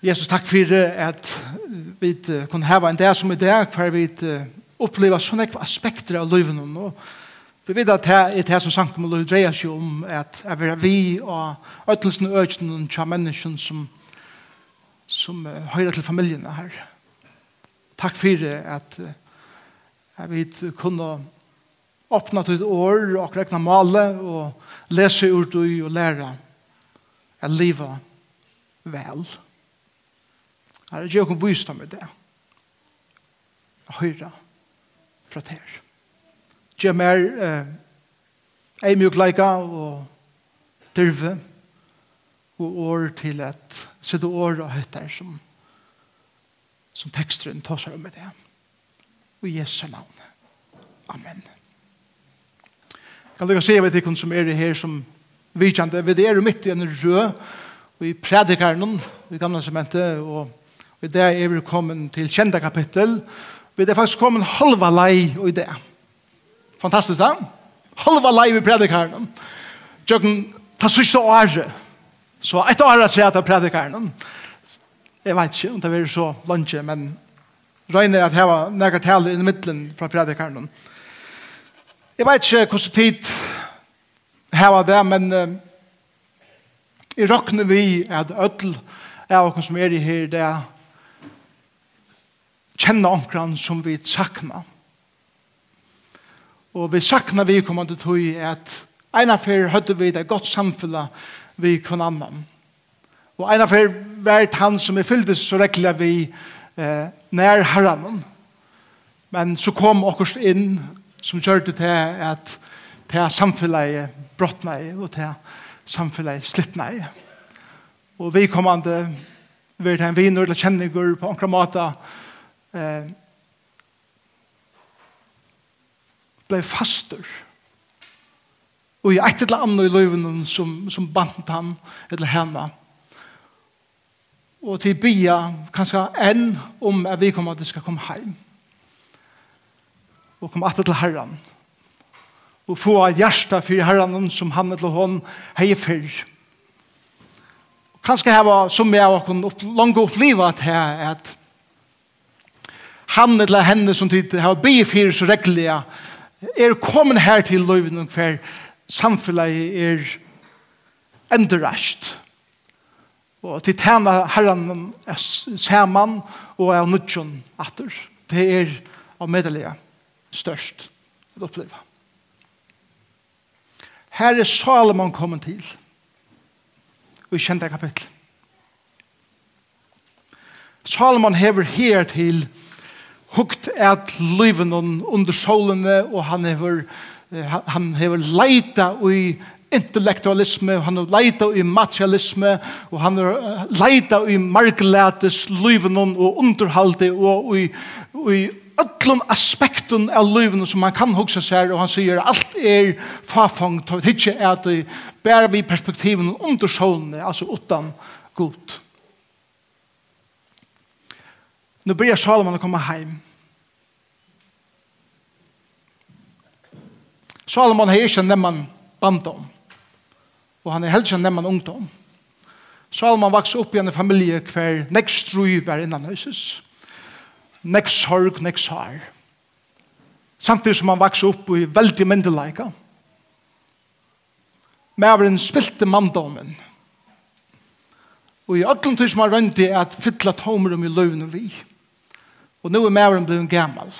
Jesus, takk for at vi kunne hava en dag som i dag, for vi oppleva sånne aspekter av livet nå. vi vet at det er det som sank om må dreie seg om, at vi vil vi og ødelsen og ødelsen tja mennesken som, som høyre til familien her. Takk for at vi kunne åpna til år og rekna male og lese ur og lære at livet vel. Takk Herre, gjør oss visdom i det. Og høyre fra det her. Gjør mer ei mjuk leika og dyrve og år til at sitte år og høytter som som teksteren tar seg om med det. Og i Jesu navn. Amen. Jeg vil se ved dere som er her som vidkjente. Vi er midt i en rød og i predikeren i gamle sementet og Vi der er vi kommet til kjente kapittel. Vi er faktisk kommet halva lei i det. Fantastisk da. Halva lei vi predikaren. Jøkken, ta sørste året. Så et år at jeg tar predikaren. Jeg vet ikke om det er så lunsje, men regner at jeg var nægget heller i midtelen fra predikaren. Jeg vet ikke hvordan tid her var det, men uh, jeg råkner vi at ødel er noen som er i her, det er kjenne omkran som vi sakna. Og vi sakna vi kommer til at ena fyr høyde vi det godt samfunnet vi kvann annan. Og ena fyr vært han som vi fylldes så rekla vi eh, nær herran. Men så kom okkurs inn som gjør det til at til samfunnet brottna i og til samfunnet slittna i. Og vi kommande vi er en viner eller kjenninger på omkring måte eh, ble faster og i et eller annet i løven som, som bant han eller henne og til bia kanskje enn om at vi kommer at det skal komme hjem. og komme atter til herren. og få av hjersta for herren som han eller hon heier fyrr Kanskje her var som jeg har langt opplivet at han eller henne som tid har be fyrir så reglige er kommet her til løyven og hver samfunnet er endrast og til tæna herren saman og er nudjon atter det er av medelige størst å oppleve her er Salomon kommet til og i kjente kapittel Salomon hever her til hukt at liven under solene, og han hever, han hever leita i intellektualisme, han har leita i materialisme, og han har leita i margletes liven og underhalde, og i, i öllum aspektum av livet som man kan hugsa seg og han sier allt er fafang, det er at det bærer vi perspektiven under sjålene, altså utan god. Nu börjar Salomon att komma hem. Salomon har inte nämnt bandom. Och han är heller inte nämnt ungdom. Salomon vaks upp i en familj kvar nek struv var innan huset. Nek sorg, nek sår. Samtidigt som han vaks upp i veldig myndelaika. Mæveren spilte mandomen. Og i öllum tid som han røndi at fylla tomrum i løvn og vi. Og nå er Maren blevet gammal.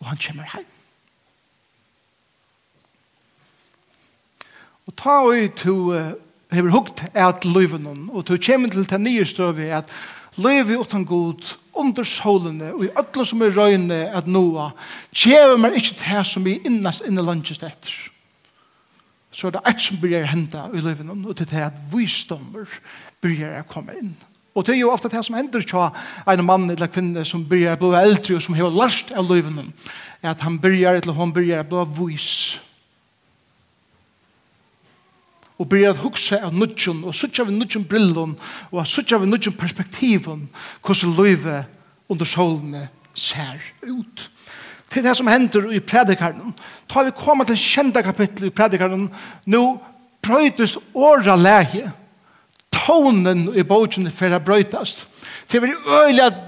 Og han kommer heim. Og ta og to hever hukt at løyven og to kommer til ta nye støve at løyve utan god under solene og i ødler som er røyne at noa kjever man ikke til som vi innast inne lunges etter så er det et som blir henta i løyven og til det at visdommer blir å komme inn og Og det er jo ofte det som ender til en mann eller kvinne som begynner å bli eldre og som har lært av løyvene er at han byrjar eller hon å bli vois og byrjar å hugsa av nødgjøn, og sutja av nødgjøn brillen, og sutja av nødgjøn perspektiven, hvordan livet under solene ser ut til det som hender i predikaren. tar vi kommer til kjente kapittel i predikaren, nå prøytist åra lege, tonen i bogen for å brøytast. Det er øyelig at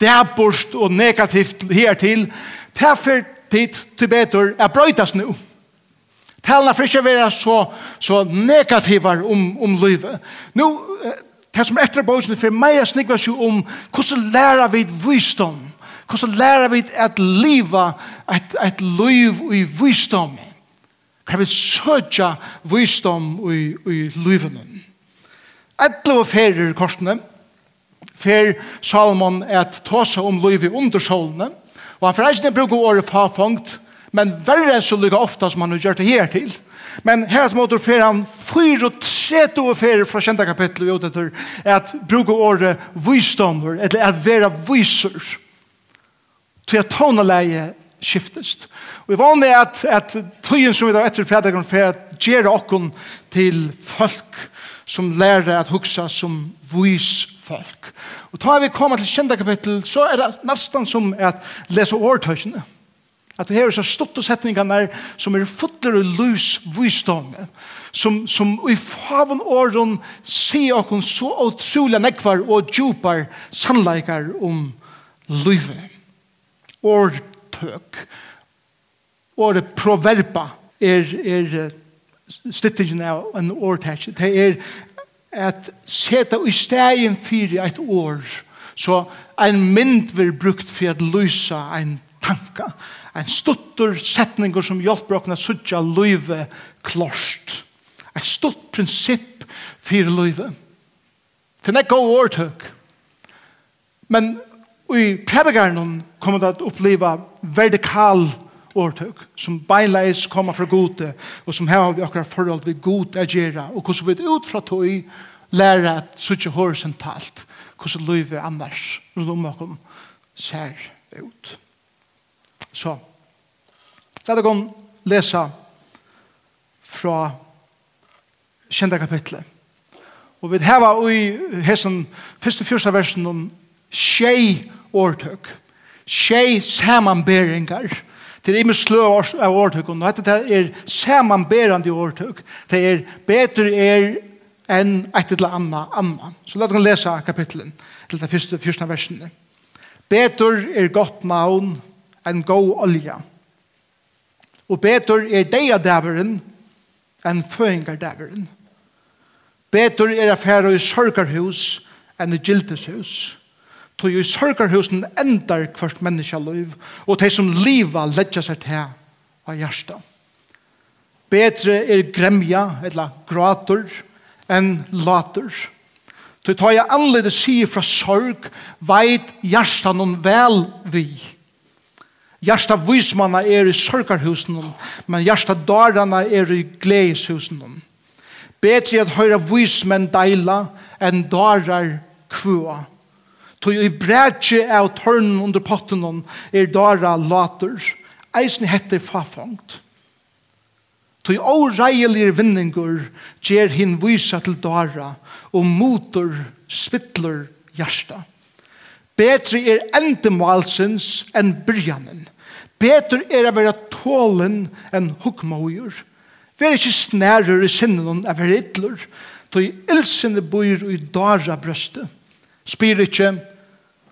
det er borst og negativt her til. Det er for tid til bedre å brøytast nå. Talene får ikke være så, så negativer om, om livet. Nå, det som etter bogen for meg snikker seg om hvordan lærer vi visdom. Hvordan lærer vi at livet et, et liv i visdom. Hva vi søker visdom i, i livene. Etlo og ferir korsene, fer Salomon et tåsa om liv i undersålene, og han forreisende bruker året fafongt, men verre så lykke ofta som han har gjort det her til. Men her at måte fer han fyr og ferir fra kjenta kapitlet ut etter at bruker året visdommer, eller at vera viser, til at toneleie skiftest. Og jeg vanlig at, at tøyen som vi da etter predikon fer at gjere okkon til folk som lærer at huksa som vis folk. Og tar vi kommer til kjenda kapittel, så er det nesten som at lese årtøysene. At du hever så stått og setningene som er fotler og lus visdom, som, som i faven åren sier okken så utrolig nekvar og djupar sannleikar om livet. Årtøk. Året proverba er, er stittingen av en årtætje, det er at seta i stegen fyrir eit år, så ein mynd vil brukt for at lysa ein tanka, ein stuttur setningur som hjelper okna suttja løyve klorst. Ein stutt prinsipp fyrir løyve. Det er gode årtøk. Men i predikaren kommer det at oppleva vertikal årtøk, som beileis kommer fra gode, og som har vi akkurat forhold vi god er og hvordan vi ut fra tøy lærer at suttje horisontalt, hvordan livet annars rundt om okken ser ut. Så, la deg om lesa fra kjente kapitlet. Og vi har i hessen første fyrsta versen om tjei årtøk, tjei samanberingar, Det er imens slø av årtøk, og dette er samanberande årtøk. Det er bedre er enn et eller annet annet. Så la oss lese kapitlen til det første, første versene. Betur er godt navn enn god olja. Og betur er deiadaveren enn føringardaveren. Betur er affæra i sorgarhus enn i gildeshus tog i sørgerhusen endar hvert menneskeliv, og de som liva ledger seg til av hjertet. Betre er gremja, eller grater, enn later. Så tar jeg anledes sier fra sorg, veit hjertet noen vel vi. Hjertet vismanna er i sørgerhusen, men hjertet darana er i gledeshusen. Betre at høyra vismenn deila enn darar kvua. Tog i brætje av tørnen under potten er dara later. Eisen heter fafangt. Tog i åreilige vinninger gjer hin vysa til dara og motor spittler hjärsta. Betri er endemalsens enn byrjanen. Betur er å være tålen enn hukmågjør. Vi er ikke snærere i sinnen enn å være idler. Toi ilsene bor i dara brøstet. Spyr ikke,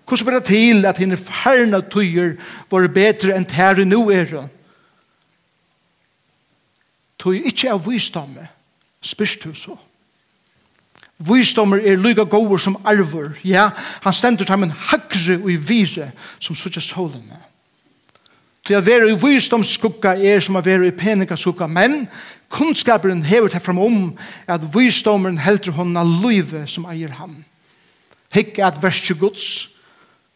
hvordan blir det til at henne færne tøyer var bedre enn tære nå er det? Tøy ikke av visdomme, spyrst du så. Visdommer er lyga gåver som arver. Ja, han stendur tam en hakre og i vire som suttja solene. Til å være i visdomsskukka er som å være i peningaskugga, men kunnskaperen hever til framom at visdommeren heldur honna lyve som eier ham. Hikk at verset gods,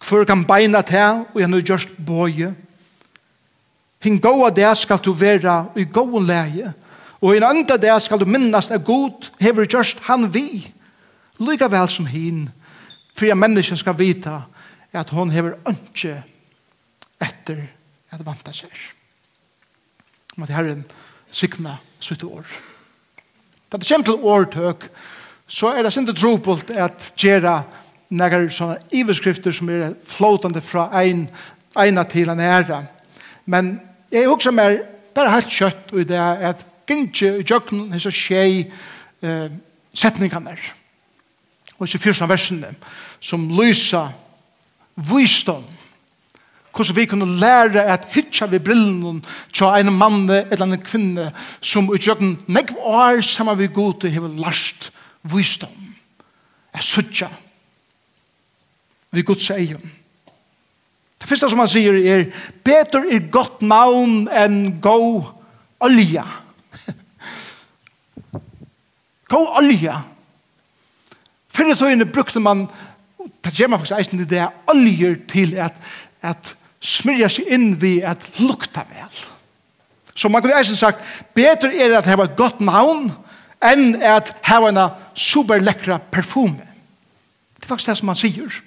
Hvor kan beina til, og han har gjørst bøye. Hinn gåa det skal du vera i gåen leie, og hinn andre det skal du minnast er god, hever gjørst han vi, Lyga vel som hin, for jeg mennesken skal vita at hon hever ønske etter at vanta seg. Men det herren sykna sitt år. Da det kommer til årtøk, så er det sindre trobult at gjera några sådana iveskrifter som är flotande från en, ena till en ära. Men jag är också mer bara helt kött i det att gynge i jöknen är så tjej eh, sättningarna. Och så första versen som lysa visdom hvordan vi kunne lære at hitja vi brillen til en mann eller en kvinne som utgjøkken nekv år sammen vi god til hever last visdom. Jeg suttja vi god egen. Det første som han sier er, betur er godt navn enn gå olja. gå olja. Fyrre tøyene brukte man, det gjør man faktisk eisen i det, oljer til at, at smyrja seg inn vi at lukta vel. Så man kunne eisen sagt, beter er at heva godt navn enn at heva en superlekra perfume. Det er faktisk det som han sier.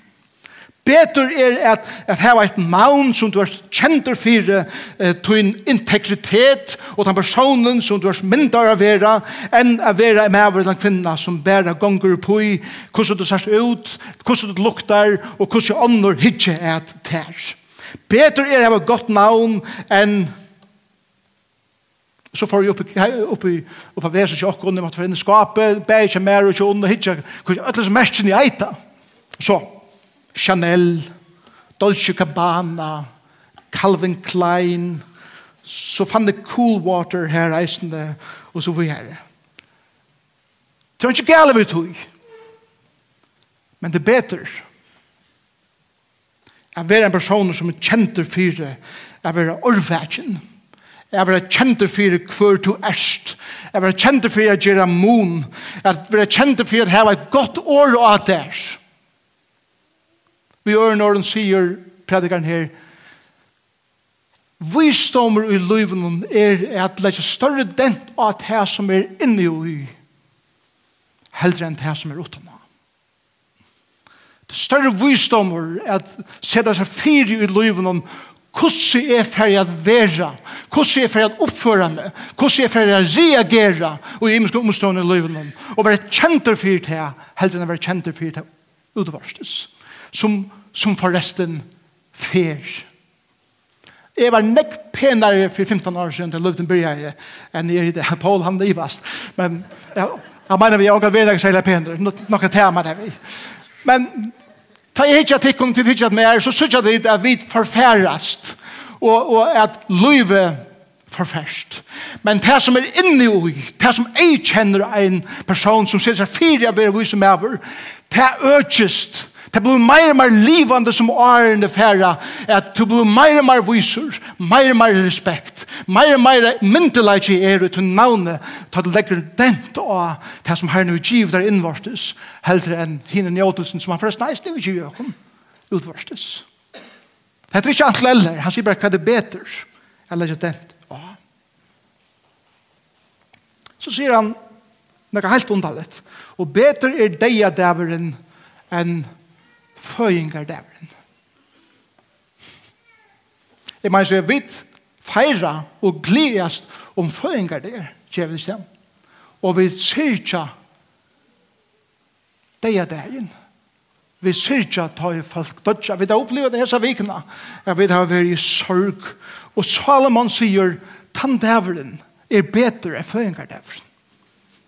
Betur er at, at hava eitt maun som du er kjentur fyrir eh, tuin integritet og den personen som du er myndar av vera enn av vera en maver eller kvinna som bæra gonger pui hvordan du ser ut, hvordan du luktar og hvordan annor hitje er tær. Betur er hava gott maun enn så får vi opp, opp, opp av vese til åkken, jeg måtte for inn i skapet, bæg mer og ikke ond og hitje, hvordan øtles mersen i eita. Så, Chanel, Dolce Gabbana, Calvin Klein, så fann det cool water her reisende, og så vi her. Det var ikke gale vi tog, men det er bedre. Jeg er en person som er kjent for det, jeg er orvægen, Jeg er kjent for hver to erst. Jeg er kjent for at gjøre mon. Jeg er kjent for at jeg har et godt år av det. Jeg Vi gjør når åren sier predikeren her, Visdommer i livet er at leggja større dent av det som er inne i heldre enn det som er utenom. Det større visdommer at sette seg fire i livet om hvordan er ferdig at være, hvordan er ferdig at oppføre meg, hvordan er ferdig at reagere og i imenske omstående i livet om, og være kjenter for det heldre enn å være kjenter for det utvarstes. Som som forresten fer. Jeg var nekk penere for 15 år siden til Løvden Byrje enn jeg er i det. Paul han livast. Men ja, han mener vi er også veldig særlig penere. Noe tema det vi. Men ta jeg ikke at jeg kom til tidligere med er, så synes jeg det at vi forfærast og, og at løyve forfærst. Men det som er inni i, det som jeg kjenner en person som ser seg fire av er vi som er, det er økest Det blir mer og mer livande som årene færa, at du blir mer og mer viser, mer og mer respekt, mer og mer myndelag i er ut til navnet, til at du legger dent av det som herren nu giv der innvartes, heldre enn hinne njåtelsen som han forresten eis nu giv jokum, utvartes. Det er ikke antle eller, han sier bare hva det er beter, jeg legger dent av. Så sier han, noe helt ondallet, og beter er deg av daveren enn føyingar dævren. Jeg mener så jeg vidt feira og gledast om føyingar føyingardævren, kjevlig stem. Og vi syrkja deia er. Vi syrkja ta i folk dødja. Vi har opplevd det hessa vikna. Jeg vet har vært i sorg. Og Salomon sier, tandævren er betre enn føyingar dævren.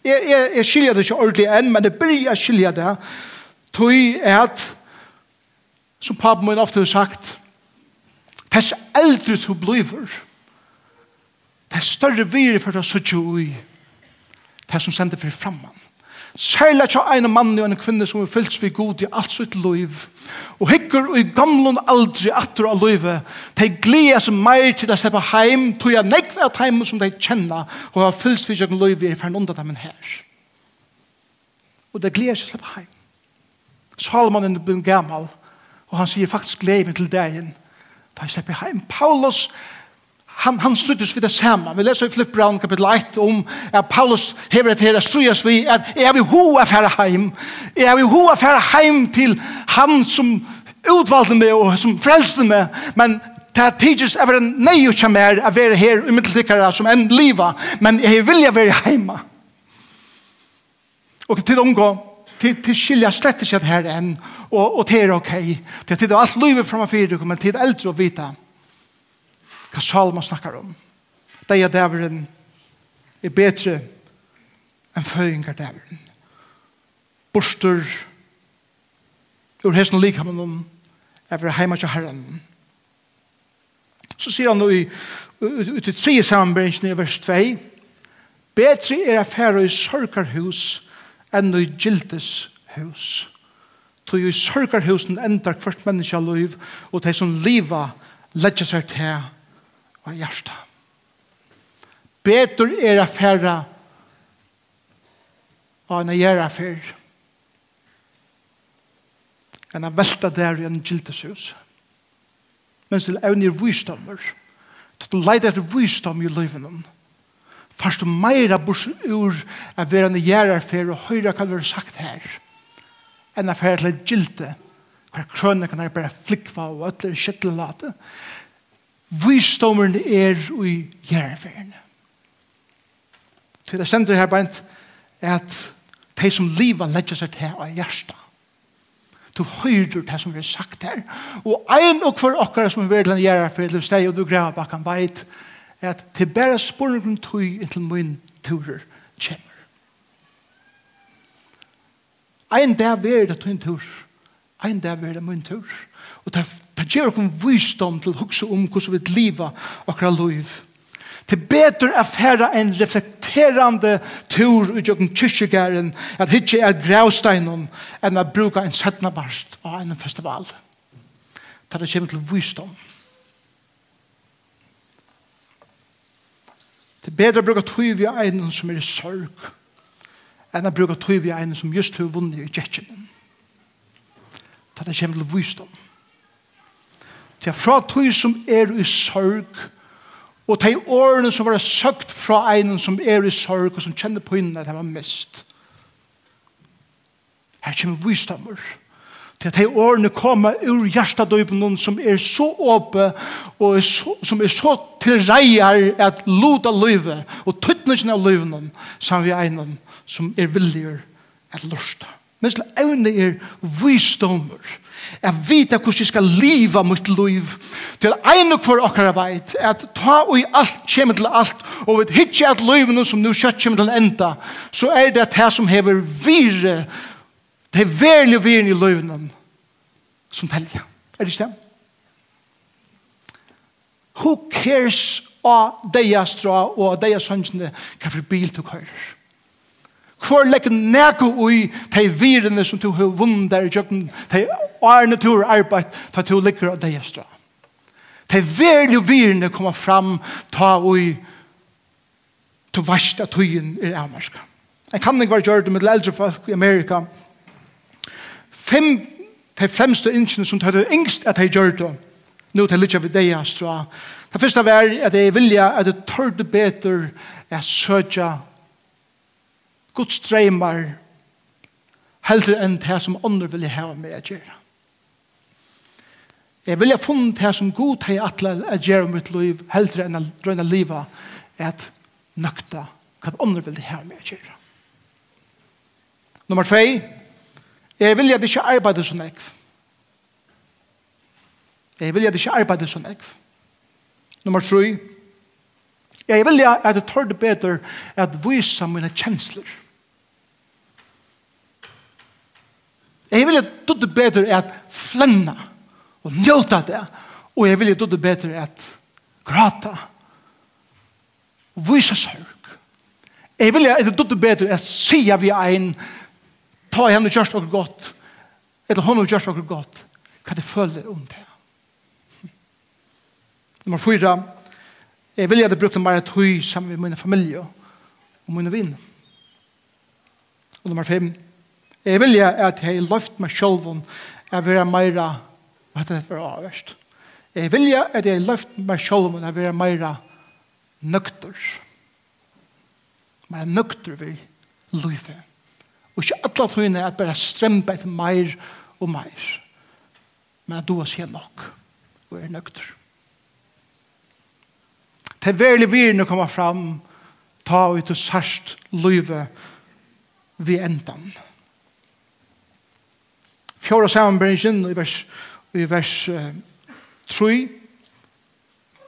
Jeg, jeg, jeg skiljer det ikke ordentlig enn, men det blir jeg skiljer det. Tøy er at Som pappa min ofte har sagt, Tess eldre du bliver, tess større vire for deg suttje ui, tess som sender for framman. Særlig ikke en mann og en kvinne som er fyllt vi god i alt sitt liv. Og hikker og i gamlen aldri atter av livet, de gleder seg mer til å slippe heim, tog jeg nekve av heimen som de kjenner, og har fyllt vi gjennom livet i fern under dem her. Og de gleder seg å slippe heim. Salman er blitt gammal, Og han sier faktisk gleden til dagen. Da jeg slipper hjem. Paulus, han, han struttes vid det samme. Vi leser i Flip Brown 1 om at Paulus hever et her struttes vi at jeg vil ho affære heim. Jeg vil ho affære heim til han som utvalgte meg og som frelste meg. Men det er tidligst en nei og kjemmer å være her i middeltikkere som en liva. Men jeg vilja være heima. Og til omgå til, til skilja slett ikke her enn, og, og det er ok. Til tid er alt livet fra meg fyrir, men til eldre å vite hva salma snakkar om. Det er dæveren er bedre enn føyingar dæveren. Borster ur hesten likamen om er vi heima til herren. Så sier han i ut i tre sammenbrengen i vers 2 betre er affæra i sorgarhus enn i gildes hus. Tog i sørgarhusen endar hvert menneska liv, og de som liva ledger seg til av hjerta. Betur er affæra av en gjerra affær enn a velta der i en gildes hus. Mens til evnir vysdommer, til leid etter vysdom i livet noen, Fast meira bors ur a vera ni gjerrar fer og høyra kan vera sagt her enn a fer til gilte hver krønne kan er bare flikva og ötler skittelate Visdommeren er i gjerrarferen. Til det sender her beint er at de som livet legger seg til av hjertet du høyrer det som vi har sagt her. Og ein og for okkar som vi vil gjør for det steg, og du graver bak han veit at til bare spurningen tog inntil min turer kommer. Ein dag er det min tur. Ein dag er det min tur. Og det gjør oss visdom til å huske om hvordan vi lever akkurat liv. Det er bedre å fære en reflekterende tur ut av kyrkjegæren at hitje er gravsteinen enn å bruke en settende barst av en festival. Det er kommer til visdom. Det Det er bedre å bruke tog vi en som er i sorg enn å bruke tog vi en som just har vunnet i kjekkjenen. Da det kommer til visdom. Det er fra tog som er i sorg og de årene som var søkt fra en som er i sorg og som kjenner på innen at han var mest. Her kommer visdommer. Her kommer visdommer til at de årene kommer ur hjertadøypen som er så åpe og er så, som er så tilreier at lot av løyve og tøttningen av løyven som vi er en som er villiger at lørste. Men til evne er visdommer at vita hvordan jeg skal liva mitt liv til ein og hver okkara veit at ta og i alt kommer til alt og vet hitje at livene som nu kjøtt kommer til enda så er det det som hever vire det er verlig vire i livene som telja. Er det ikke det? Who cares av deia stra og deia sønnsene hva for bil du kører? Hvor legger nægge ui de virene som du har vunnet der i jøkken, de arne du har arbeid, ta du ligger av deia stra. De verlige virene kommer fram, ta ui til verste tøyen i Amerska. Jeg kan ikke være gjørt med eldre folk i Amerika. Fem de fremste innsene som tar det yngst at de gjør det. Nå til litt av det jeg strå. Det første var at jeg vilja at det tør det bedre at søtja Guds dreymar heldre enn det som andre vil ha med å gjøre. Jeg vil ha funnet det som god har atle å gjøre mitt liv heldre enn å drøyne livet at nøkta hva andre vil ha med å gjøre. Nummer 2 Jeg vil at ikke arbeide som jeg. Jeg vil at ikke arbeide som jeg. Nummer 3. Jeg vil at jeg tør det bedre at vise mine kjensler. Jeg vil at du det bedre at flenne og njøte det. Og jeg vil at du det bedre at grata og vise sørg. Jeg vil at du det bedre at sige vi en kjensler ta i henne gjørst okkur godt, eller hon gjørst okkur godt, hva det føler om det. Nummer fyra, jeg vil gjerne bruke mer tøy sammen med min familie og mine vinn. Og nummer fem, jeg vil gjerne at jeg løft meg selv om jeg vil være mer, hva heter det for avverst? Jeg vil gjerne at jeg løft meg selv om jeg vil være mer nøkter. Mer nøkter vi løyfe. Og ikke alle tøyene at bare strømpe etter mer og mer. Men at du har sett nok og er nøkter. Det er veldig virne å komme fram ta ut og sørst løyve vi endan. Fjord og sammenbrengen i vers, i vers uh, 3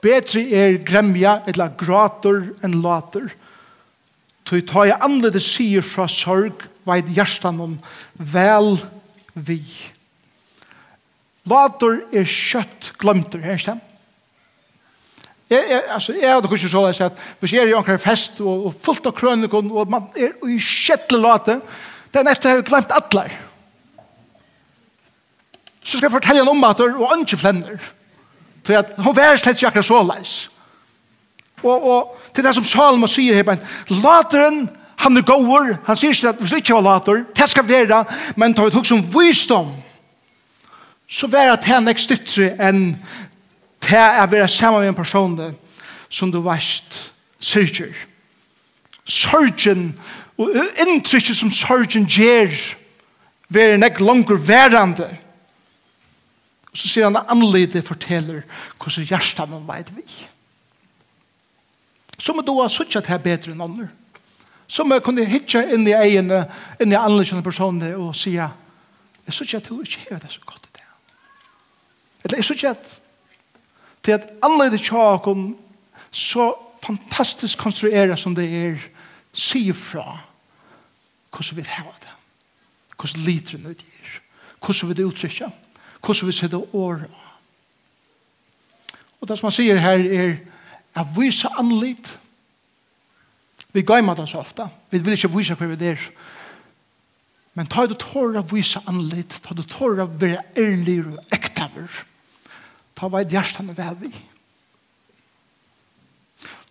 Betri er gremja eller grater enn later. Tøy ta jeg anledes sier fra sorg veit hjertan om vel vi. Later er kjøtt glemter, er ikke det? Jeg, jeg, altså, jeg hadde kanskje så lest at hvis jeg er i anker fest og, og fullt av krønikon og man er i kjettelig late, den etter har jeg glemt alle. Så skal jeg fortelle en om at hun er ikke flenner. Så at hun vær slett ikke akkurat så leis. Og, og til det som Salma sier her, lateren Han er gåur, han sier ikke at vi skal ikke var later, det skal være, men tar vi hugg som visdom, så vær at han er stytter enn til å være sammen med en person som du vet sørger. Sørgen, og inntrykket som sørgen gjør, være nek langer værende. Så sier han at anledet forteller hvordan hjertet man vet vi. Så må du ha suttet her bedre enn andre. Som jeg kunne hitja inn i egene, inn i anleggende personene og sier, jeg synes ikke at du ikke har det så godt i det. Eller jeg synes ikke at til at anleggende tjakken så fantastisk konstruere som det er, sier fra hvordan vi har det. Hvordan lider det er. Hvordan vi det uttrykker. Hvordan vi sitter året. Og det som han sier her er, at vi så anleggende Vi gøymer det så ofte. Vi vil ikke vise hva vi er. Men ta du tårer å vise anlitt, ta du tårer å være ærlig og ektaver. Ta hva et hjertan er vel vi.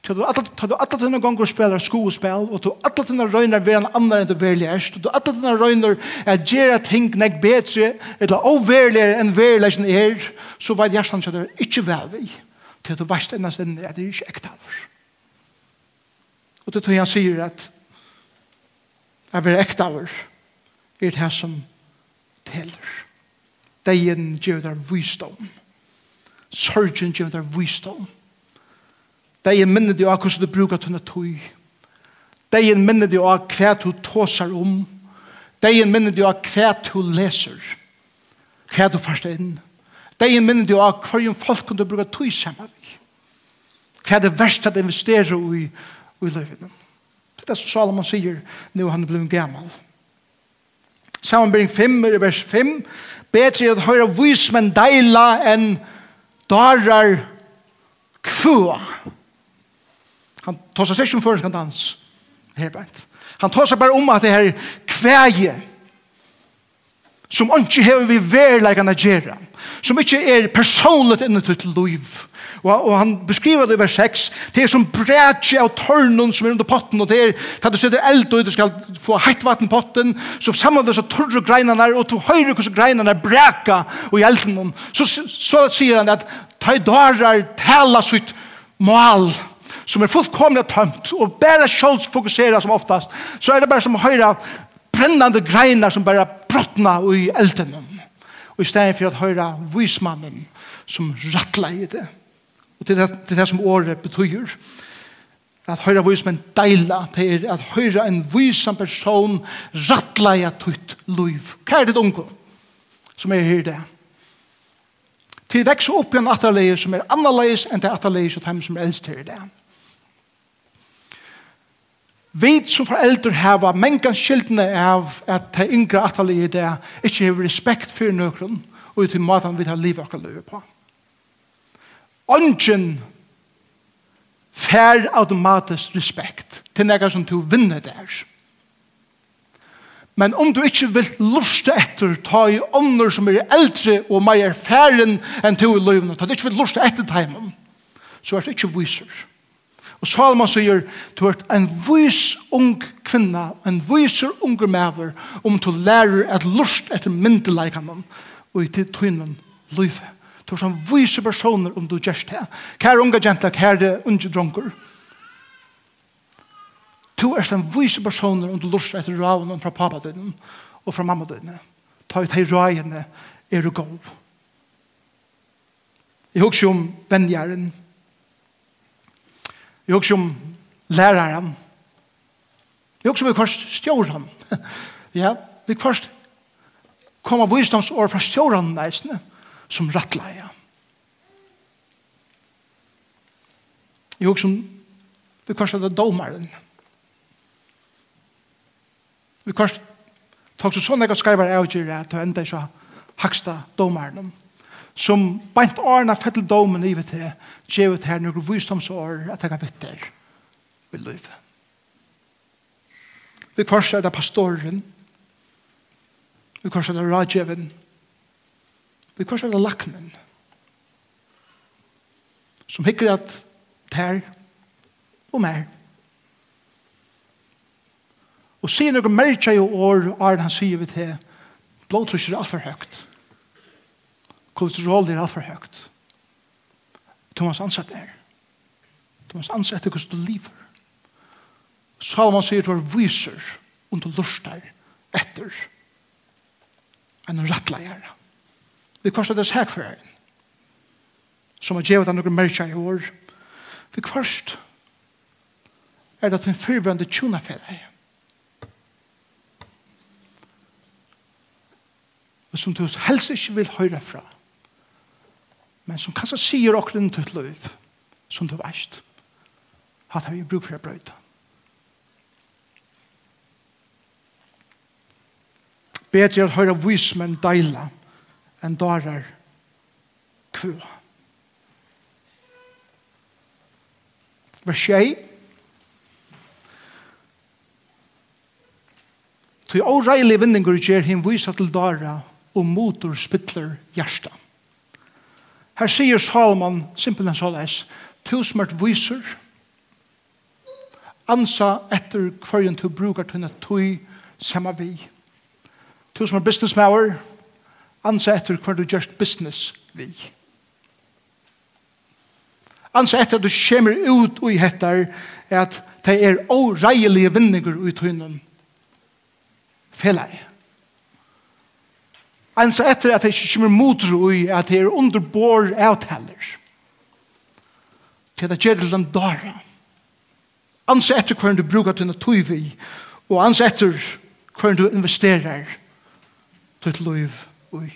Ta du alle dine ganger spiller skoespill, og ta alle dine røyner være en annen enn du verlig erst, og ta alle dine røyner er gjerne ting nek bedre, eller overligere enn verlig som er, så hva et hjertan er ikke vel vi. Ta du verste enn at det er ikke ektaver. Og det tror han sier at jeg blir ekta av er det her som teller. Deien gjør der visdom. Sorgen gjør der visdom. Deien minner du av hvordan du bruker tunne tøy. Deien minner du av hva du tåser om. Deien minner du av hva du leser. Hva du først inn. Deien minner du av hva folk kunne bruke tøy sammen. Hva er det verste at investere i i livet. Det er det som Salomon sier nå han er blevet gammel. Sammenbering 5 er vers 5. Betre at høyre vismen deila enn darar kvua. Han tar seg ikke om først kan dans. Han tar seg bare om at det her kvæje som ikke har vi verleggende gjøre, som ikke er personligt inne til liv. Og, og han beskriver det i vers 6, det er som brætje av tørnen som er under potten, og det er at du sitter eld og du skal få heitt vatten potten, så sammen med så tørre greinene, og du høyre hvordan greinene er bræka og i elden. Så, så, så sier han at ta i tøydarar tala sitt mål, som er fullkomlig tømt, og bare sjølvs fokuserer som oftast, så er det bare som høyre brennande greinar som bara brottna i elden. Og i stedet for at høyra vismannen som rattla i det. Og til det, til det som året betyr. At høyra vismenn deila til at høyra en visan person rattla i at høyt liv. Hva er det unge som er her det? Til vekse opp i en atterleie som er annerledes enn det atterleie som er eldst her det. Vi som foreldre har mengan skyldene av at de yngre atalige i det ikke har respekt for nøkron og ut i maten vi tar livet akkurat løy på. Ongen fær automatisk respekt til nega som du vinner der. Men om du ikke vil lusta etter ta i ånder som er eldre og mer færen enn du i løyvene, ta du ikke vil lusta etter timen, så er det ikke viser. Og Salman sier, du er en vis ung kvinna, en viser unger mever, om du lærer et lust etter myndelaikanen og i til tøynen løyve. Du er en viser personer om du gjerst det. Kære unge jenta, kære unge dronker. Du er en viser personer om du lust etter ravene fra pappa din og fra mamma din. Ta ut hei røyene er du god. Jeg husker om vennjæren, Jeg husker om læreren. Jeg husker om vi først stjåren. ja, vi først kommer visdomsår fra stjåren neisene som rattleie. Jeg husker om vi kvast hadde domeren. Vi først tok så sånn jeg skrever av til at det enda ikke haksta domeren som beint årene fettel domen i vitt her, gjevet her noen visdomsår at jeg har vitt der i livet. Vi kvars er det pastoren, vi kvars er det radjeven, vi kvars er det lakmen, som hikker at ter og mer. Og sier noen merkje i år, og han sier vi til, blodtrykket er alt for høyt. Kolesterol er alt for høyt. Thomas ansatt er. Thomas ansatt er hvordan du lever. Salomon sier du er viser og du lustar etter en rattleier. Vi kostar det sæk for en. Som har gjevet han noen merkja i år. Vi kvarst er det en fyrvende tjona for deg. Og som du helst ikke vil høre fra men som kanskje sier åkken til et liv, som du veist, at vi bruk for å brøyde. Bedre å høre vismen deila enn darar kvua. Vers 6 Tui åreilig vinningur gjer him vysa til dara og motor spittler hjertan. Her sier Salomon, simpelthen så leis, tusmert viser, ansa etter hverjen du brukar tunne tui sama vi. Tusmert businessmauer, ansa etter hver du gjørst business vi. Ansa etter at du kommer ut og hettar at det er åreilige vinninger ut hunden. Felei. En så etter at det ikke kommer motro i at det er underbår avtaler. Til det gjør det den dara. En så etter hvordan du bruker denne tøyve i, og en så etter hvordan du investerer til et liv ui.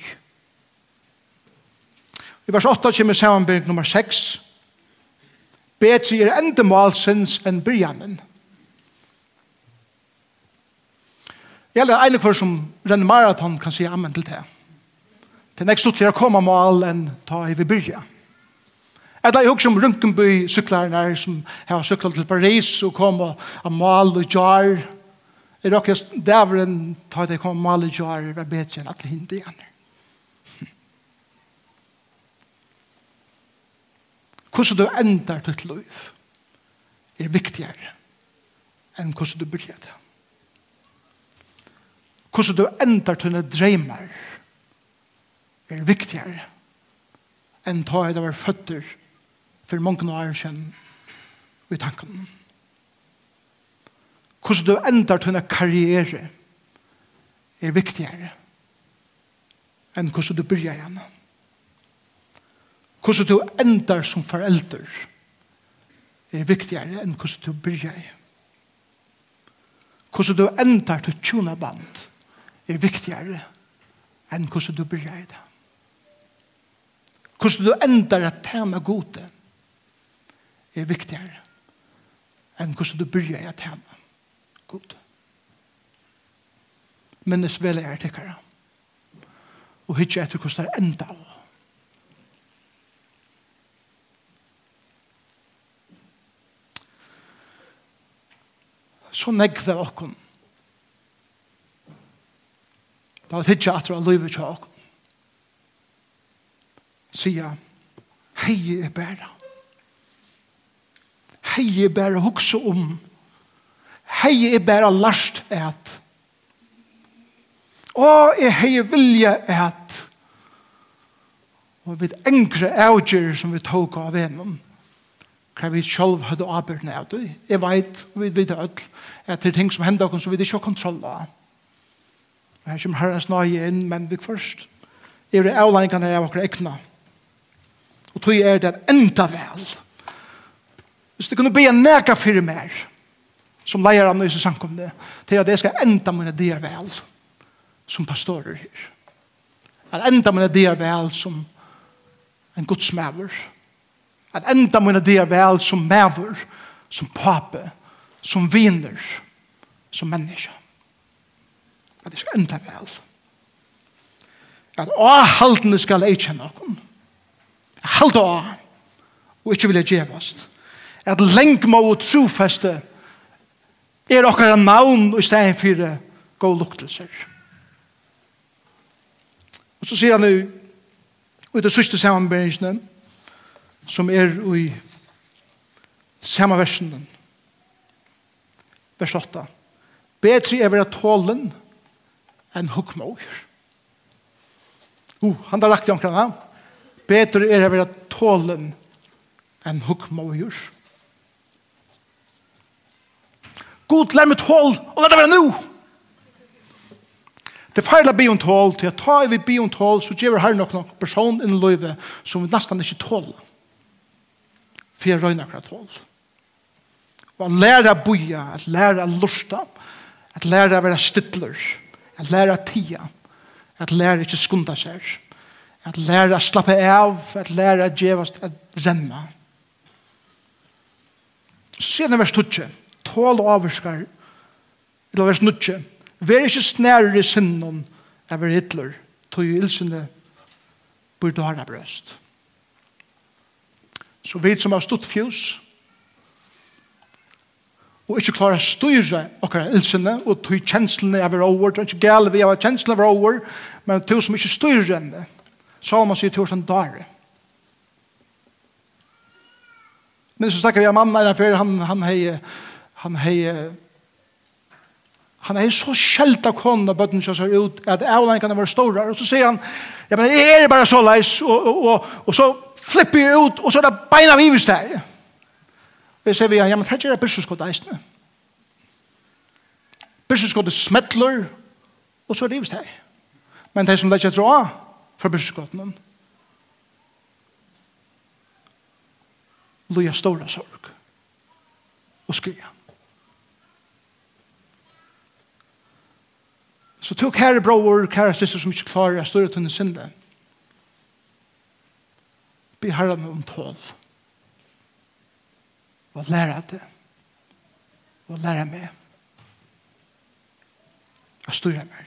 I vers 8 kommer sammenbering nummer 6. Betri er endemalsens enn bryanen. Betri Jeg er en kvar som renner maraton kan si amen til det. Det er nekst utligere å komme mål enn ta i vi byrja. Eller jeg husker om Runkenby syklarene som har syklet til Paris og kom av mål og jar. Jeg råkker dæveren ta det kom mål og jar var bedre enn alle hindi igjen. Hvordan du endar ditt liv er viktigere enn hvordan du byrjar det hvordan du endar tunne dreimer er viktigere enn ta i det var føtter for mange år siden i tanken. Hvordan du endar tunne karriere er viktigere enn hvordan du byrja igjen. Hvordan du endar som forelder er viktigere enn hvordan du byrja igjen. Hvordan du endar til tjona band er viktigere enn hvordan du byrjar det. Hvordan du endar at tjene gode er viktigere enn hvordan du byrjar at tjene gode. Men det vel er tikkere. Og hitje etter hvordan det enda av. Så negver okkon Da var tidsja at det var livet tjåk. Sia, hei er bæra. Hei er bæra hukse om. Hei er bæra last et. Og er hei vilja et. Og vi engre avgjør som vi tåk av enum. Hva vi sjálf hadde avgjørne av det. Jeg veit, vi vet öll, at det er ting som hender oss som vi ikke har kontroll av. Og her kommer herrens nøye inn, men vi først. Det er av akkurat ekna. Og tog er det enda vel. Hvis du kunne be en neka fyrir mer, som leier av nøyse samkomne, til at jeg skal enda mine dier vel, som pastorer her. At enda mine dier vel som en godsmæver. At enda mine dier vel som mæver, som pape, som viner, som menneske at det skal enda vel. At åhaldene skal jeg kjenne noen. Halt å, og ikke vilja gjevast. At lengma og trofeste er okkara navn og stein fyrir god luktelser. Og så sier han nu, og det sørste samanberingsene, som er i samme versen, vers 8. Betri er vera tålen, en hukkmåger. Uh, han har lagt i omkring han. Betur er å være tålen en hukkmåger. God lær mitt hål, og lær det være nå! Det feil feila bion tål, til at ta i vi bion tål, så gjør vi her nok noen person innen løyve som vi nesten ikke tål. For jeg røyner akkurat tål. Og at lære å boja, at lære å lusta, at lære å være stittler, At læra tia. At læra ikkje skunda seg. At læra slappe av. At læra djevast at renna. Så sier det vers 12. Tål og avvarskar. Eller vers 12, Vær ikkje snærere i sinnen av er Hitler. Tog i ilsene burde ha brøst. Så vi som har stått fjus, og ikke klarer å styre akkurat ilsene og tog kjenslene av er over, det er ikke gale vi av kjenslene av er over, men tog som ikke styrer henne, så har man sier tog som dare. Men så snakker vi om mannen her han, han hei, han hei, han er så skjelt av konen av bøtten som ser ut, at avlandet kan være store, og så sier han, ja, men jeg er bare så leis, og, og, og, og så flipper jeg ut, og så er det beina vi hvis det er. Vi ser vi, ja, men det er børseskott eisne. Børseskottet smettler, og så rives det. Men det som det ikke dra fra børseskottet, loja stora sorg og skria. Så tog kære bror, kære syster som ikke klarer å stå ut under synden. Be herren om tål. Be herren om tål og lære det och lära mig att styra mig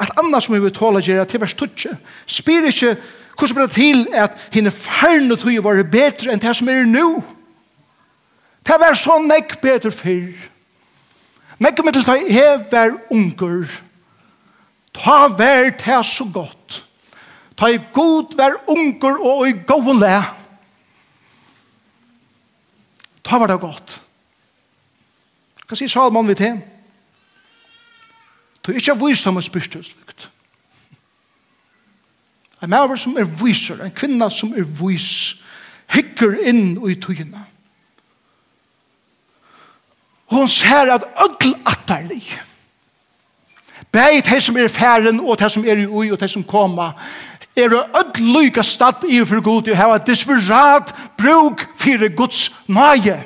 At annars som vi vil tåle gjøre til vers 12 spyr ikke hvordan blir det til at henne ferne tog jo var bedre enn det som er nå. det var så nekk bedre før. nek mittels til jeg var unger. Ta vær det så godt. Ta i god vær unger og i god læ. Ta var det godt. Hva sier Salman vi til? Du er ikke vist om en og. En maver som er viser, en kvinna som er vis, hikker inn i tøyene. Hun ser at ødel atterlig. Beit hei som er færen, og hei som er i ui, og hei som koma, er öll lyka stad i for god, og hava desperat bruk for Guds nage.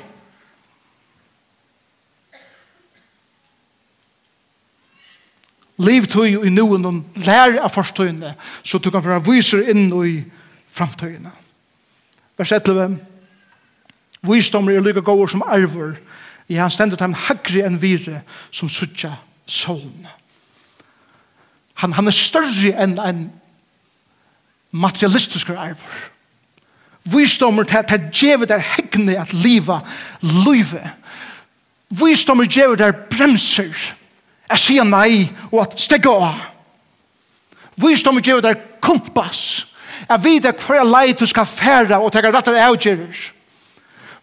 Liv tog i noen og lær av forstøyene, så du kan være viser inn i framtøyene. Vers 11. Visdommer er lykke gåer som arver i han stendet ham hagri enn vire som suttja solen. Han, han er større enn en materialistiskur arver. Visdommer til at djevet er hegne at liva livet. Visdommer djevet er bremser at sier nei og at stegge av. Visdommer djevet er kompass at vite hver lei du skal fære og tega rattar avgjerer.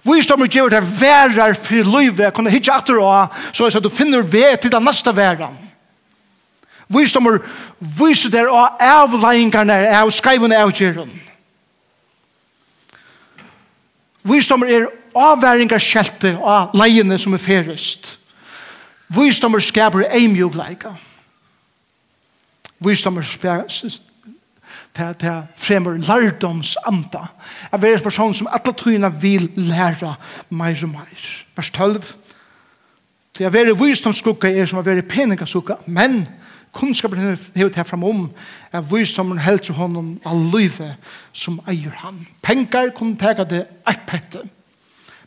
Visdommer djevet er værer for livet kunne hitje atter av så at du finner ved til den neste væren. Visdommer viser der av avleingarna av skrivene av kjeren. Visdommer er avværingarskjelte av leiene som er ferest. Visdommer skaper eimjogleika. Visdommer til til fremur lærdomsanda. Jeg er en person som alle tøyene vil læra meir og meir. Vers 12. Til jeg være visdomsskukka er som å være peningaskukka, men Kunnskapen hevet her framom er visdommen til honom av livet som eier han. Pengar kunne tega det eit pette,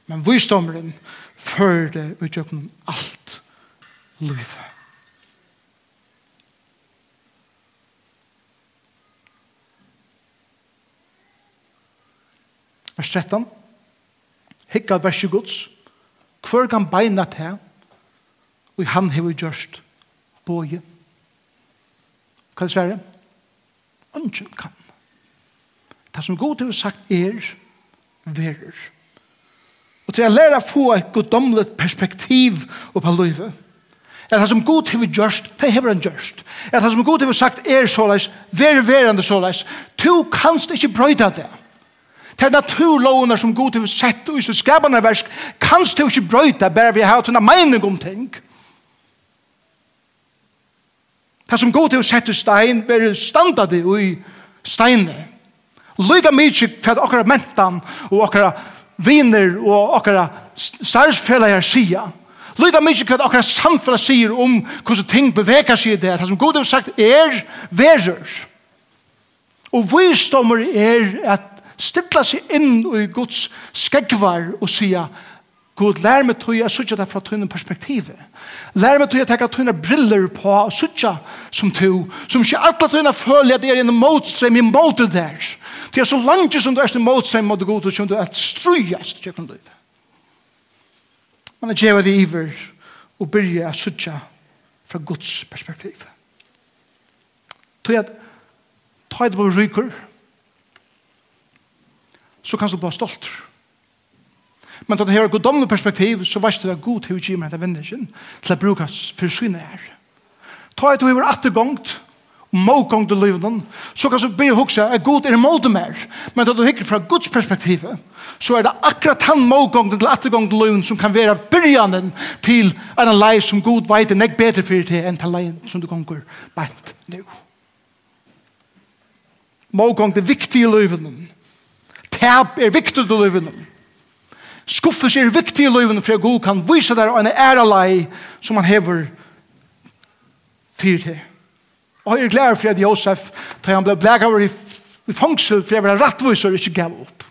men visdommen fører det utgjøkken alt livet. Vers 13. Hikka verset gods. Hvor kan beina til? Og han hever gjørst boje. Hva er det svære? Ønsken kan. Det som god har sagt er verer. Og til å lære å få et goddomlet perspektiv på livet. Er det som god har gjørst, det har han gjørst. Er det som god har sagt er såleis, ver verande såleis. Du kanst ikke brøyda det. Det er naturlovene som god har sett og i sitt skapende versk, kanst du ikke brøyda bare vi har hatt en mening om ting. Det Det som god til å sette stein, blir det i steinet. Lyga mykje for okkara mentan og okkara viner og okkara starfsfellager sier. Lyga mykje for okkara samfunn sier om hvordan ting beveger seg i det. Det som god har sagt er verer. Og visdommer er at stilla seg inn i Guds skegvar og sier God, lær meg tog jeg sutja det fra tøyne perspektivet. Lær meg tog jeg tekka tøyne briller på og sutja som to, som ikke alle tøyne føler at det er en motstrøm i måte der. Det er så langt som du er en motstrøm mot god, som du er et strøyest kjøkken liv. Man er djeva det iver og byrja sutja fra Guds perspektiv. Tog jeg tøyde på ryker, så kan du bare stoltere Men da det her godomne perspektiv, så vet du at god til å gi meg etter vendingen til å bruke for syne her. Ta et du hever attergångt, mågångt i livet, så kan du begynne å huske at god er måte mer. Men da du hikker fra Guds perspektiv, så er det akkurat han mågångt til attergångt i livet som kan være begynnelsen til en lei som god vet er nek bedre for deg enn til leien som du gonger beint nu. Mågångt er viktig i livet. Tap er viktig i livet. Skuffelse er viktig i løyven for at Gud kan vise deg en ære lei som han hever fyrt til. Og jeg er glad for at Josef, da han ble blægaver i, i fangsel for jeg var rettvis og ikke gav opp.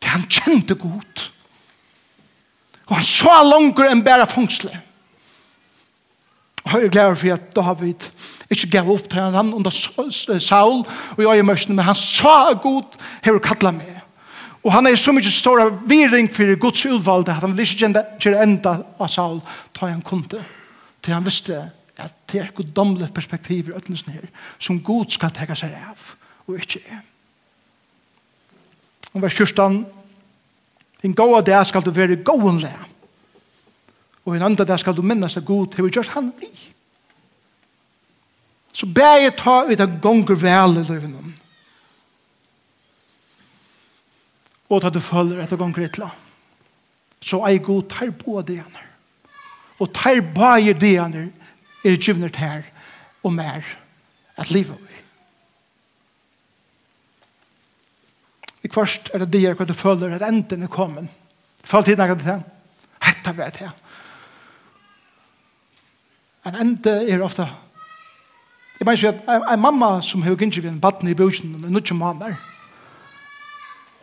Det han kjente godt. Og han så langer enn bare fangslet. Og jeg er glad for at David ikke gav opp til han under Saul og i øyemørsene, men han sa god, hever kattla meg. Og han er så mye stor viring for Guds utvalgte at han vil ikke gjøre enda av Saul ta han kunde. Til han visste at det er et goddomlet perspektiv i ødelsen her som Gud skal tega seg av og ikke er. Og vers 14 Din gode dag skal du være gåen le. Og en andre dag skal du minnes at Gud har gjort han vi. Så ber jeg ta ut av gonger vel i løyvnum. og at du følger etter gang grittla. Så ei god tar på det deaner. Og tar på det deaner er givnet her og mer at livet vi. I kvart er det der hva du føler at enden er kommet. Fall tiden er til. Hetta vet jeg. En ende er ofte Jeg mener ikke at en mamma som har gynnsjøv en baden i bøsjen og nødvendig mann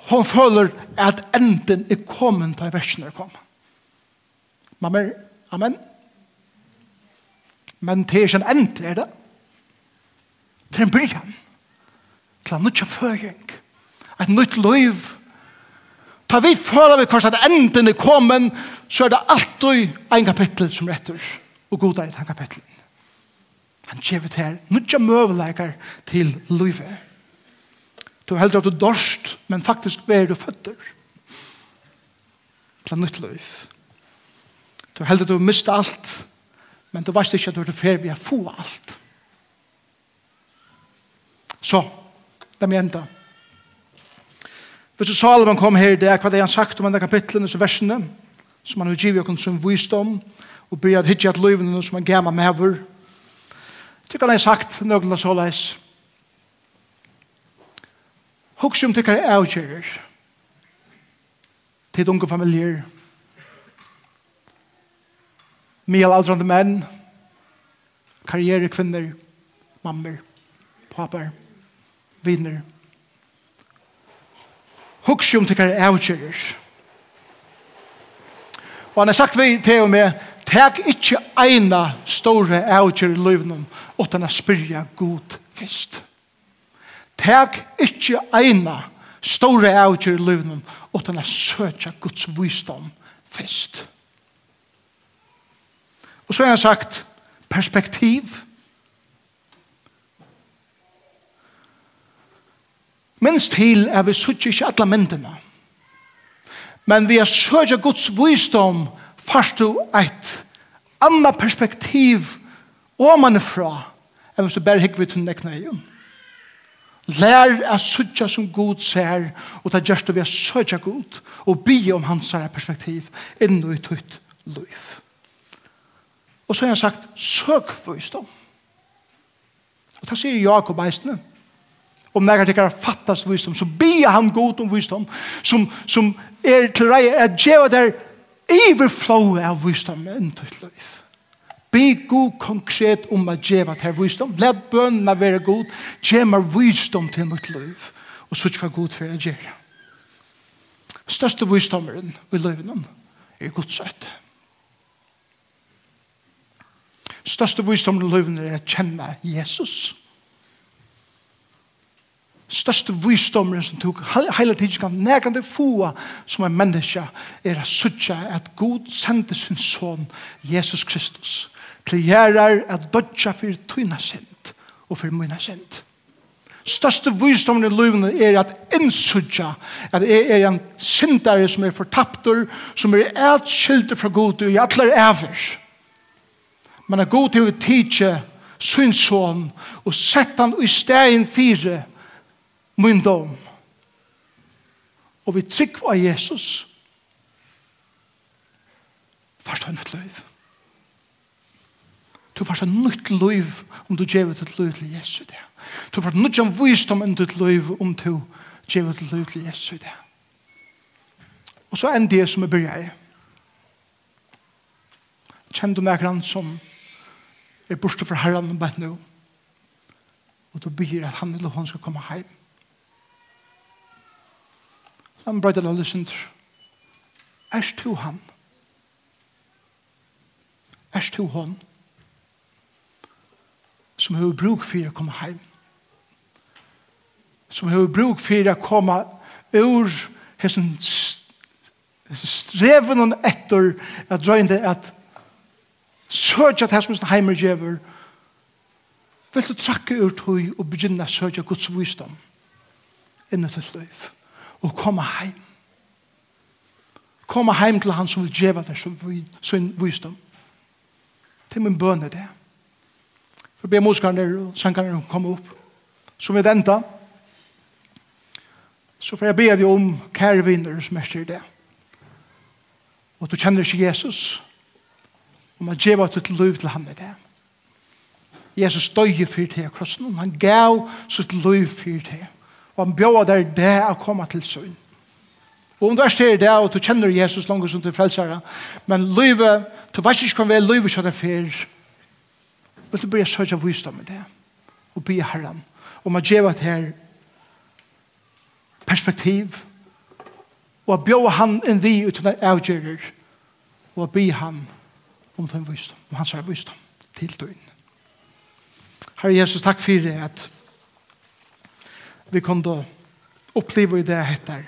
hon føler at enden er kommet på versen er kommet. Mamma, amen. Men det er ikke en end, er det? Det er en brygjeng. Til en nødt føring. Et nytt liv. Ta vi føler vi kanskje at enden er kommet, så er det alltid en kapittel som retter. Og god er i den kapittelen. Han kjevet her nødja møvleikar til livet. Du heldur at du dorst, men faktisk ber du føtter. Til en nytt liv. Du heldur at du mist alt, men du veist ikke at du er fer vi har få alt. Så, det er enda. Hvis du Salomon kom her, det er hva det han sagt om denne kapitlen, disse versene, som han har givet oss som visdom, og byrja at hitje at løyvene som han gamma mever. Jeg tykker han har sagt, nøgla såleis, Hoks om tykkar avgjerer. Tid unge familjer. Mial aldrande menn. Karriere kvinner. Mammer. Papar. Vinner. Hoks om tykkar avgjerer. Og han har sagt vi til og med Tek ikkje eina store avgjør i løyvnum, utan a spyrja god fyrst. Tek ikkje eina store avgjør i livnen, utan at søtja Guds visdom fest. Og så har han sagt perspektiv. Minst til er vi søtja ikkje alle myndene. Men vi har søtja Guds visdom fast du eit anna perspektiv omanifra enn hvis du bare hikker vi til nekna igjen. Lær a suttja som god ser, og ta gjerst vi a suttja god, og bi om hans perspektiv, innu i tutt liv. Og så har han sagt, søk visdom. Og det sier Jakob eisne. Om nægar tekkar fattast visdom, så bia han god om visdom, som, som er til rei, er djeva der iverflow av visdom enn tutt liv. Be god konkret om at djeva til visdom. Let bønene være god. Djema visdom til mitt liv. Og så ikke god for å gjøre. Største visdommeren i livet er Guds øyne. Største visdommeren i livet er å kjenne Jesus. Største visdommeren som tok hele tiden kan nærkende få som en menneske er å søtte at God sendte sin son Jesus Kristus prierar at dodja for tøyna sent og for møyna sent. Største visdommen i livene er at innsudja at jeg er en sindare som er fortaptor, som er atskilde fra god og i alle æver. Men er god til å tidsje synsson og sette han i stegen fire myndom. Og vi av Jesus. Først han et løyv. Du får en nytt liv om du gjør ditt liv til Jesu det. Du får en nytt som visdom om ditt liv om du gjør ditt liv til Jesu det. Og så en det som jeg begynner i. Kjenn du nærkere som er borte fra herren og bare nå. Og du begynner at han eller hun skal komme hjem. Så han brøyde alle synder. Erst du han. Erst du hånd som har bruk for å komme hjem. Som har bruk for å komme ur hessen streven og etter at drøyende at søkja til hessen heimer djever vil du trakke ur tog og begynne å søkja Guds visdom inne til liv og komme hjem. Komme hjem til han som vil djeva deg som visdom. Det er min bønne det for be musikarne og sankarne komme opp. Så vi venter. Så får jeg be deg om kære vinner som er til det. Og du kjenner ikke Jesus. Og man djeva til liv til ham i det. Jesus døye fyrt til krossen. Han gav sitt liv for til. Og han bjør deg det å komme til sønn. Og om du er styrir det, og du kjenner Jesus langt som du frelsere, men livet, du vet ikke hva vi er livet som er fyrt, vil du börja av visdom i det og be Herren om att ge ett her perspektiv og at bjóa han en vi uten at avgjerer og at bi han om den visdom, om hans herre visdom til døgn. Herre Jesus, takk for det at vi kunne oppleve i det heter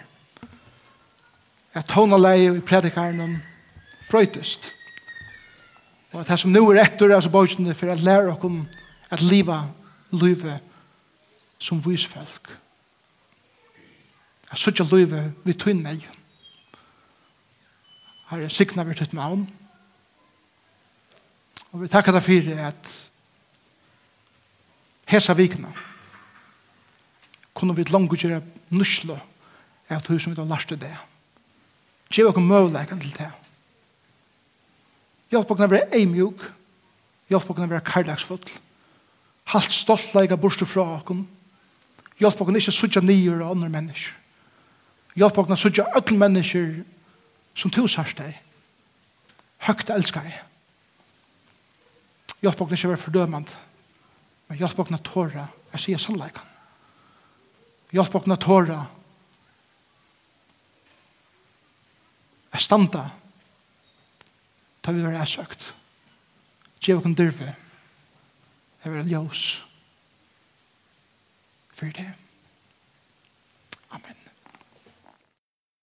at tonaleie i predikaren brøytest Og det som nå er etter altså bøkene, for å lære oss at liva livet som visfolk. At ikke livet vi tog inn meg. i. Herre, sikna vi ditt navn. Og vi takker deg for at hesa vikene kunne vi langt gjøre nuslo av hur som vi da lærte det. Gjør dere mulighet til det. Hjelp oss å være eimjuk. Hjelp oss å være karlagsfull. Halt stoltleika borste fra oss. Hjelp okken ikke sutja nyer av andre mennesker. Hjelp oss å sutja öll mennesker som tu sørst deg. Høgt elskar jeg. Hjelp okken ikke være fordømant. Men hjelp oss å tåre. Jeg sier sannleikan. Hjelp oss å tåre. Jeg standa. Jeg ta vi være æsøkt. Gjev okken dyrve. Jeg vil ljøs. For det. Amen.